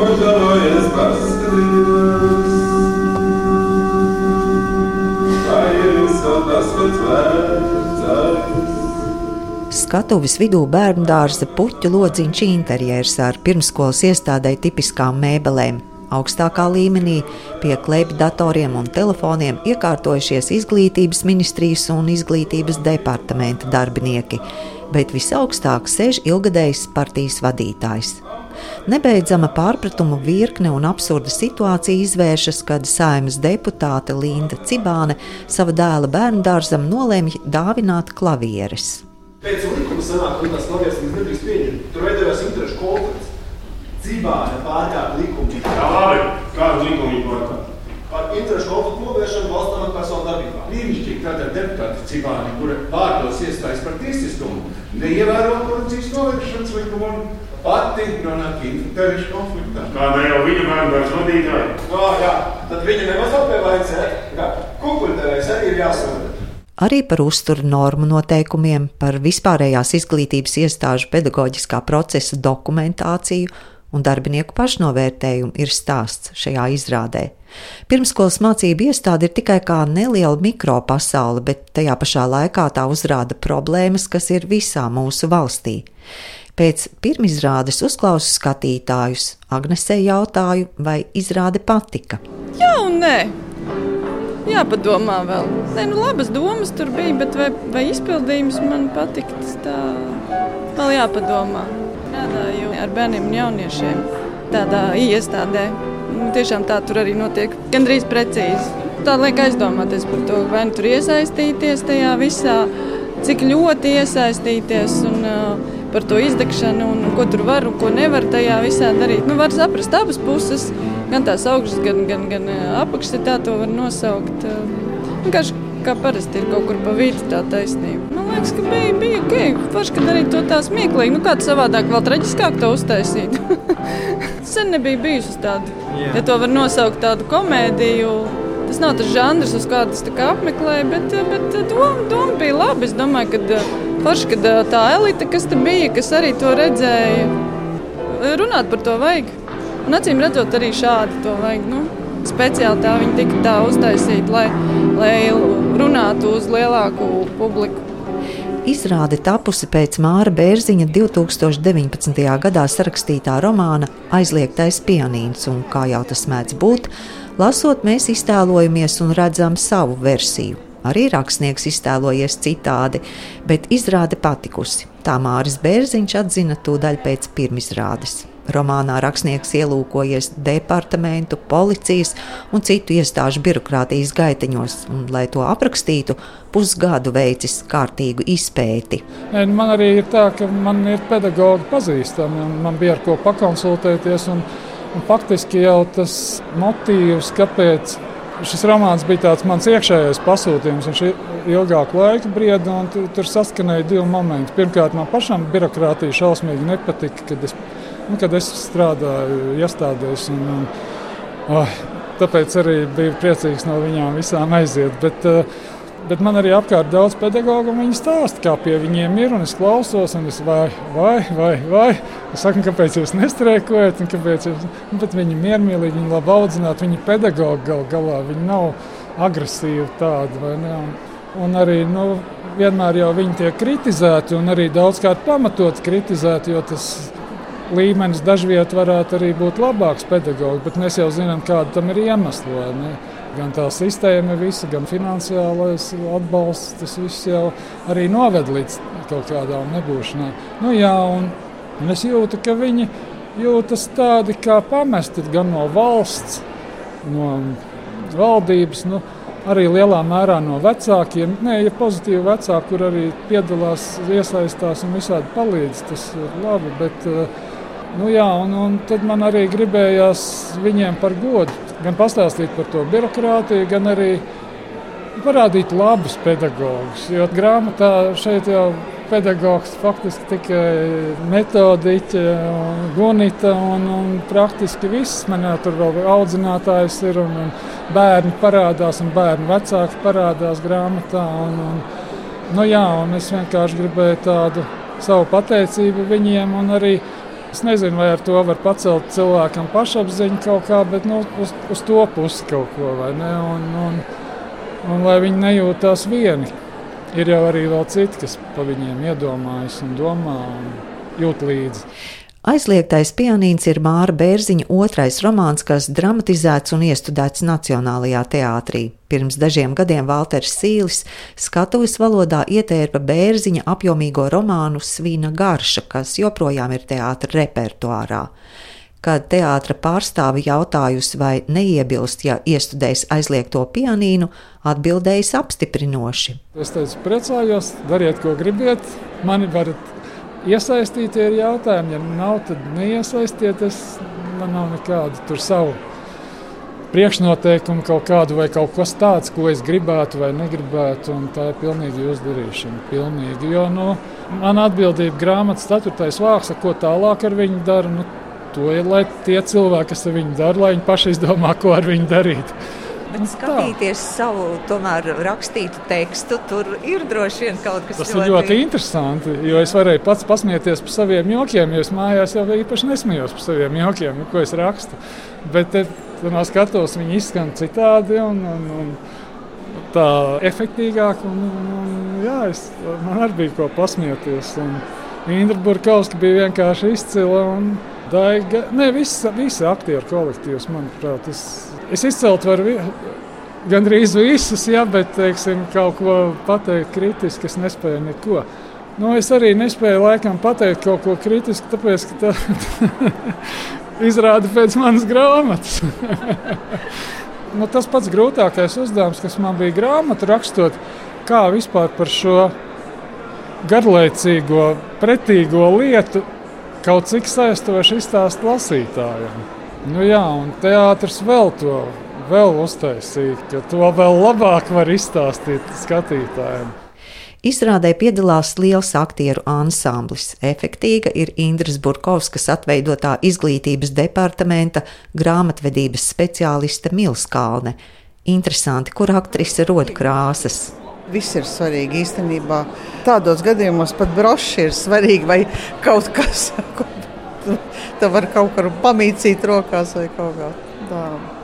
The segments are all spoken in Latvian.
nožēlojies paskatīties. Vai ir vēl tas pats vecais? Skatuves vidū bērnu dārza puķu lodziņš interjers ar pirmskolas iestādē tipiskām mēbelēm. Augstākā līmenī pie kleipju datoriem un telefoniem iekārtojušies izglītības ministrijas un izglītības departamenta darbinieki, bet visaugstāk sēž ilgadējs partijas vadītājs. Nebeidzama pārpratumu virkne un absurda situācija izvēršas, kad saimnes deputāte Linda Cibāne sava dēla bērnu dārzam nolēma dāvināt klavieres. Pēc likuma sanāk, ka tas klavieres nedrīkst pieņemt. Tur veidojās interešu konflikts. Cibāne pārkāpa likumu. Tā labi, kādu likumu viņi pārkāpa? Par interešu konfliktu novēršanu valsts amatpersonu darbībā. Brīnišķīgi, tātad deputāti Cibāni, kura vārdos iestājas par tiesiskumu, neievēro korupcijas novēršanas likumu pati nonāk interešu konfliktā. Kā ne jau viņa bērnu vadītāja? Jā, jā, tad viņa nemaz vainas, ja? Kukuļdevējs arī ir jāsoda arī par uzturu normu noteikumiem, par vispārējās izglītības iestāžu pedagoģiskā procesa dokumentāciju un darbinieku pašnovērtējumu ir stāsts šajā izrādē. Pirmskolas mācību iestāde ir tikai kā neliela mikropasaule, bet tajā pašā laikā tā uzrāda problēmas, kas ir visā mūsu valstī. Pēc pirmizrādes uzklausu skatītājus, Agnesē jautāju, vai izrāde patika. Jā, un nē. Jāpadomā vēl. Nē, nu, labas domas tur bija, bet vai, vai izpildījums man patiks, tā vēl jāpadomā strādāju ar bērniem un jauniešiem tādā iestādē. Nu, tiešām tā tur arī notiek gandrīz precīzi. Tā liek aizdomāties par to, vai nu tur iesaistīties tajā visā, cik ļoti iesaistīties un uh, par to izdegšanu un ko tur var un ko nevar tajā visā darīt. Nu, var saprast abas puses, gan tās augšas, gan, gan, gan apakšas, tā to var nosaukt. Vienkārši kā parasti ir kaut kur pa vidu tā taisnība. Man liekas, ka bija, bija ok. Forši, ka darīt to tā smieklīgi. Nu, kāds savādāk, vēl traģiskāk to uztaisīt. Sen nebija bijusi tāda. Yeah. Ja to var nosaukt tādu komēdiju. Tas nav tas žanrs, uz kādu es apmeklēju, bet, bet doma, doma bija laba. Es domāju, ka forši, ka tā elite, kas tur bija, kas arī to redzēja, runāt par to vajag. Un acīm redzot, arī šādi to vajag. Nu, speciāli tā viņi tika tā uztaisīta, lai, lai runātu uz lielāku publiku. Izrāde tapusi pēc Māra Bērziņa 2019. gadā sarakstītā romāna Aizliegtais pianīns, un kā jau tas mēdz būt, lasot, mēs iztēlojamies un redzam savu versiju. Arī rakstnieks iztēlojies citādi, bet izrāde patikusi. Tā Māris Bērziņš atzina tūdaļ pēc pirmizrādes. Romānā rakstnieks ielūkojies departamentu, policijas un citu iestāžu birokrātijas gaiteņos, un, lai to aprakstītu, pusgadu veicis kārtīgu izpēti. Nu, man arī ir tā, ka man ir pedagoģi pazīstami, un man bija ar ko pakonsultēties. Un, un faktiski jau tas motīvs, kāpēc šis romāns bija tāds mans iekšējais pasūtījums. Viņš ir ilgāku laiku brieda, un tur saskanēja divi momenti. Pirmkārt, man pašam birokrātija šausmīgi nepatika, kad es nu, kad es strādāju iestādēs. Un, un, oh, tāpēc arī biju priecīgs no viņām visām aiziet. Bet, uh, Bet man arī apkārt daudz pedagoģu, un viņi stāsta, kā pie viņiem ir. Es klausos, un es vai, vai, vai, vai. Es saku, kāpēc jūs nestrēkojat, un kāpēc jūs. Nu, bet viņi ir miermīlīgi, viņi labi audzināti, viņi ir pedagoģi gal galā. Viņi nav agresīvi tādi. Un, un arī nu, vienmēr jau viņi tiek kritizēti, un arī daudzkārt pamatot kritizēti, jo tas līmenis dažviet varētu arī būt labāks pedagogs, bet mēs jau zinām, kāda tam ir iemesli. Gan tā sistēma, visa, gan finansiālais atbalsts, tas viss jau arī noved līdz kaut kādām nebūšanām. Nu, jā, un, un es jūtu, ka viņi jūtas tādi kā pamesti gan no valsts, no valdības. Nu, arī lielā mērā no vecākiem. Nē, ja pozitīvi vecāki, kur arī piedalās, iesaistās un visādi palīdz, tas ir labi. Bet, uh, Nu, jā, un, un tad man arī gribējās viņiem par godu gan pastāstīt par to birokrātiju, gan arī parādīt labus pedagogus. Jo grāmatā šeit jau pedagogs faktiski tikai metodiķe, gunita un, un praktiski viss. Man jau tur vēl audzinātājs ir un, un bērni parādās un bērnu vecāki parādās grāmatā. Un, un, nu jā, un es vienkārši gribēju tādu savu pateicību viņiem un arī Es nezinu, vai ar to var pacelt cilvēkam pašapziņu kaut kā, bet nu, uz, uz to pusi kaut ko vai ne. Un, un, un lai viņi nejūtās vieni. Ir jau arī vēl citi, kas pa viņiem iedomājas un domā un jūt līdzi. Aizliegtais pianīns ir Māra Bērziņa otrais romāns, kas dramatizēts un iestudēts Nacionālajā teātrī. Pirms dažiem gadiem Valters Sīlis skatuves valodā ietērpa Bērziņa apjomīgo romānu Svina garša, kas joprojām ir teātra repertuārā. Kad teātra pārstāve jautājusi, vai neiebilst, ja iestudējis aizliegto pianīnu, atbildējis apstiprinoši. Es teicu, priecājos, dariet, ko gribiet. Mani varat iesaistītie ir jautājumi. Ja nav, tad neiesaistiet. Man nav nekāda tur savu priekšnoteikumu kaut kādu vai kaut kas tāds, ko es gribētu vai negribētu. Tā ir pilnīgi jūsu darīšana. Pilnīgi, jo nu, man atbildība grāmatas 4. vārds, ko tālāk ar viņu dara. Nu, to ir lai tie cilvēki, kas ar viņu dara, lai viņi paši izdomā, ko ar viņu darīt. Bet skatīties tā. savu tomēr, rakstītu tekstu, tur ir droši vien kaut kas tāds. Tas ļoti... ir ļoti interesanti, jo es varēju pats pasmieties par saviem jokiem, jo es mājās jau īpaši nesmējos par saviem jokiem, ko es rakstu. Bet no skatos viņi izskan citādi un, un, un tā efektīvāk. Un, un, jā, es, man arī bija ko pasmieties. Un Indra Burkauska bija vienkārši izcila. Un, Daiga, ne, visa, visa aktieru kolektīvs, manuprāt, es Es izcelt varu gandrīz visus, ja, bet teiksim, kaut ko pateikt kritiski, es nespēju neko. Nu, es arī nespēju laikam pateikt kaut ko kritisku, tāpēc, ka tā izrāda pēc manas grāmatas. nu, tas pats grūtākais uzdevums, kas man bija grāmatu rakstot, kā vispār par šo garlaicīgo, pretīgo lietu kaut cik saistoši izstāst lasītājiem. Nu, jā, un teātris vēl to vēl uztaisīja, ka to vēl labāk var izstāstīt skatītājiem. Izrādē piedalās liels aktieru ansamblis. Efektīga ir Indras Burkovskas atveidotā izglītības departamenta grāmatvedības speciāliste Milskalne. Interesanti, kur aktrise rod krāsas. Viss ir svarīgi īstenībā. Tādos gadījumos pat broši ir svarīgi vai kaut kas, ko Tev var kaut kā pamīcīt rokās vai kaut kā tādu.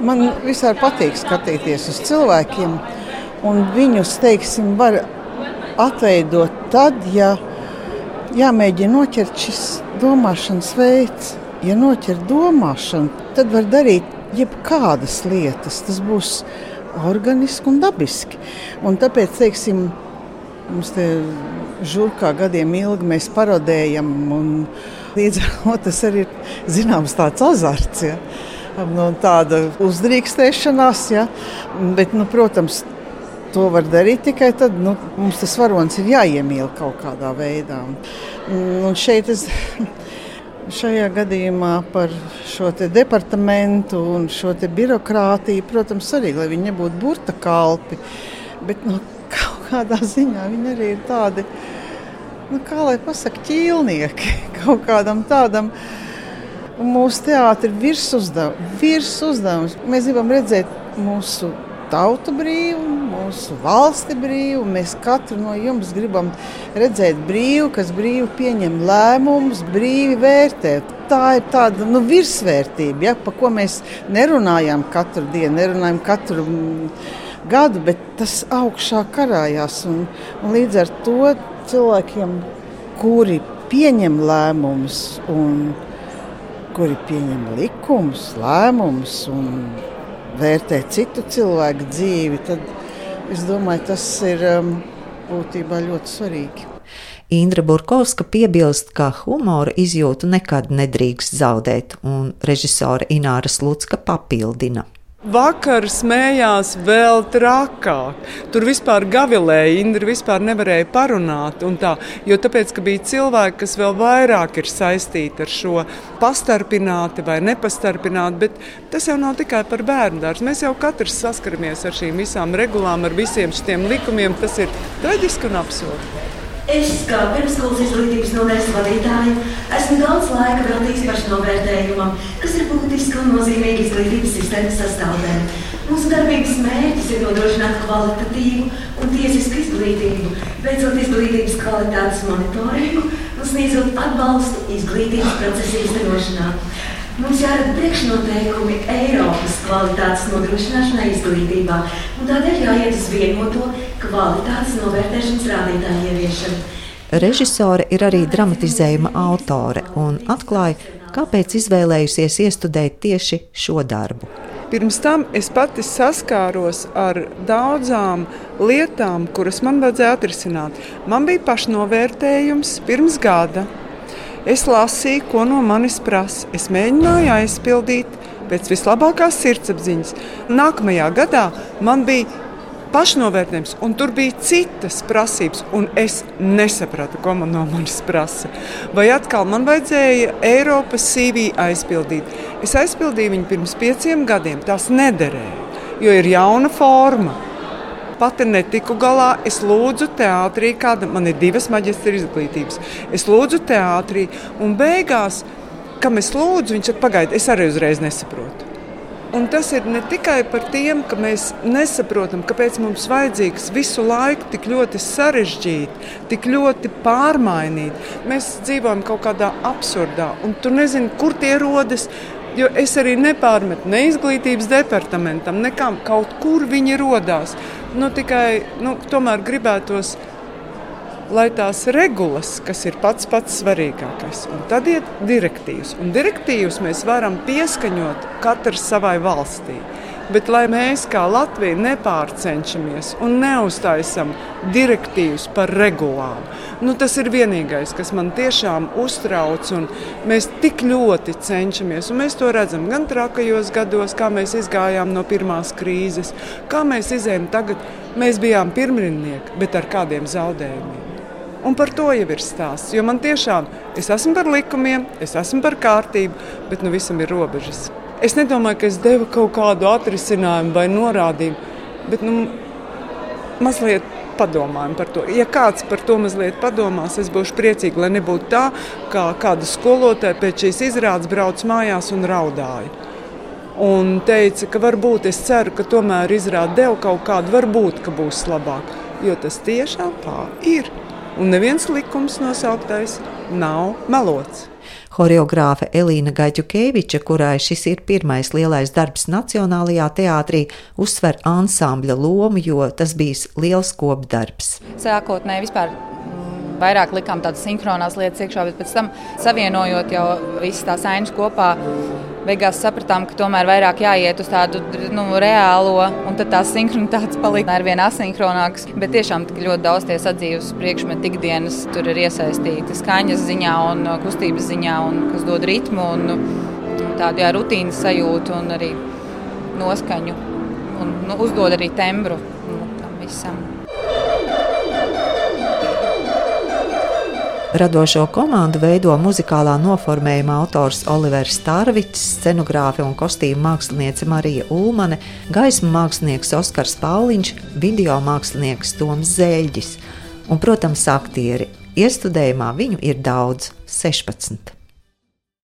Man visai patīk skatīties uz cilvēkiem, un viņus, teiksim, var atveidot tad, ja jāmēģina noķert šis domāšanas veids. Ja noķer domāšanu, tad var darīt jebkādas lietas. Tas būs organiski un dabiski. Un tāpēc, teiksim, mums te žurkā gadiem ilgi mēs parodējam un Līdz ar to tas arī ir zināms tāds azarts. Ja? Nu, tāda uzdrīkstēšanās, ja? bet, nu, protams, to var darīt tikai tad, nu, mums tas varonis ir jāiemīl kaut kādā veidā. Un šeit es šajā gadījumā par šo departamentu un šo birokrātiju, protams, arī, lai viņi nebūtu burta kalpi, bet nu, kaut kādā ziņā viņi arī ir tādi nu, kā lai pasakā, ķīlnieki kaut kādam tādam. Mūsu teātris ir virsuzdevums. Virs uzdevums. Mēs gribam redzēt mūsu tautu brīvu, mūsu valsti brīvu. Mēs katru no jums gribam redzēt brīvu, kas brīvi pieņem lēmumus, brīvi vērtēt. Tā ir tāda nu, virsvērtība, ja, par ko mēs nerunājam katru dienu, nerunājam katru gadu, bet tas augšā karājās. Un, un līdz ar to cilvēkiem, kuri pieņem lēmumus un kuri pieņem likumus, lēmumus un vērtē citu cilvēku dzīvi, tad es domāju, tas ir um, būtībā ļoti svarīgi. Indra Burkovska piebilst, ka humora izjūtu nekad nedrīkst zaudēt, un režisore Ināra Slutska papildina. Vakar smējās vēl trakāk. Tur vispār gavilēja, Indra vispār nevarēja parunāt. Tā, jo tāpēc, ka bija cilvēki, kas vēl vairāk ir saistīti ar šo pastarpināti vai nepastarpināti, bet tas jau nav tikai par bērnu dārstu. Mēs jau katrs saskaramies ar šīm visām regulām, ar visiem šiem likumiem. Tas ir traģiski un absurdi. Es, kā pirmsskolas izglītības nodaļas vadītāja, esmu daudz laika veltījis pašnovērtējumam, būtiska un nozīmīga izglītības sistēmas sastāvdaļa. Mūsu darbības mērķis ir nodrošināt kvalitatīvu un tiesisku izglītību, veicot izglītības kvalitātes monitoringu un sniedzot atbalstu izglītības procesa īstenošanā. Mums jārada priekšnoteikumi Eiropas kvalitātes nodrošināšanai izglītībā, un tādēļ jāiet uz vienoto kvalitātes novērtēšanas rādītāju ieviešanu. Režisore ir arī dramatizējuma autore un atklāja, kāpēc izvēlējusies iestudēt tieši šo darbu. Pirms tam es pati saskāros ar daudzām lietām, kuras man vajadzēja atrisināt. Man bija pašnovērtējums pirms gada. Es lasīju, ko no manis prasa. Es mēģināju aizpildīt pēc vislabākās sirdsapziņas. Nākamajā gadā man bija pašnovērtējums, un tur bija citas prasības, un es nesapratu, ko man no manis prasa. Vai atkal man vajadzēja Eiropas CV aizpildīt? Es aizpildīju viņu pirms pieciem gadiem, tās nederēja, jo ir jauna forma. Pati netiku galā. Es lūdzu teātrī, kāda man ir divas maģistra izglītības. Es lūdzu teātrī, un beigās, kam es lūdzu, viņš saka, pagaidi, es arī uzreiz nesaprotu. Un tas ir ne tikai par tiem, ka mēs nesaprotam, kāpēc mums vajadzīgs visu laiku tik ļoti sarežģīt, tik ļoti pārmainīt. Mēs dzīvojam kaut kādā absurdā, un tu nezini, kur tie rodas. Jo es arī nepārmetu ne izglītības departamentam, nekam. Kaut kur viņi radās. Nu, tikai nu, tomēr gribētos lai tās regulas, kas ir pats pats svarīgākais, un tad ir direktīvas. Un direktīvas mēs varam pieskaņot katrs savai valstī. Bet, lai mēs kā Latvija nepārcenšamies un neuztaisam direktīvas par regulām, nu, tas ir vienīgais, kas man tiešām uztrauc. Mēs tik ļoti cenšamies, un mēs to redzam gan trakajos gados, kā mēs izgājām no pirmās krīzes, kā mēs izējām tagad. Mēs bijām pirmrindnieki, bet ar kādiem zaudējumiem. Un par to jau ir stāsts. Jo man tiešām, es esmu par likumiem, es esmu par kārtību, bet nu visam ir robežas. Es nedomāju, ka es devu kaut kādu atrisinājumu vai norādījumu, bet nu, mazliet padomājam par to. Ja kāds par to mazliet padomās, es būšu priecīga, lai nebūtu tā, kā kāda skolotāja pēc šīs izrādes brauc mājās un raudāja. Un teica, ka varbūt es ceru, ka tomēr izrāde deva kaut kādu, varbūt, ka būs labāk. Jo tas tiešām tā ir un neviens likums nosauktais nav melots. Horeogrāfe Elīna Gaģukeviča, kurai šis ir pirmais lielais darbs Nacionālajā teātrī, uzsver ansambļa lomu, jo tas bijis liels kopdarbs. Sākotnēji vispār mm, vairāk likām tādas sinhronās lietas iekšā, bet pēc tam savienojot jau visas tās ainas kopā, beigās sapratām, ka tomēr vairāk jāiet uz tādu nu, reālo, un tad tās sinhronitātes palika ar vien asinhronākas. Bet tiešām ļoti daudz tie sadzīves priekšmeti ikdienas tur ir iesaistīti skaņas ziņā un kustības ziņā, un kas dod ritmu un, un tādu jā, rutīnas sajūtu un arī noskaņu un nu, uzdod arī tembru nu, tam visam. Radošo komandu veido muzikālā noformējuma autors Olivers Starvits, scenogrāfe un kostīmu māksliniece Marija Ulmane, gaismu mākslinieks Oskars Pauliņš, video mākslinieks Toms Zēļģis un, protams, aktieri. Iestudējumā viņu ir daudz - 16.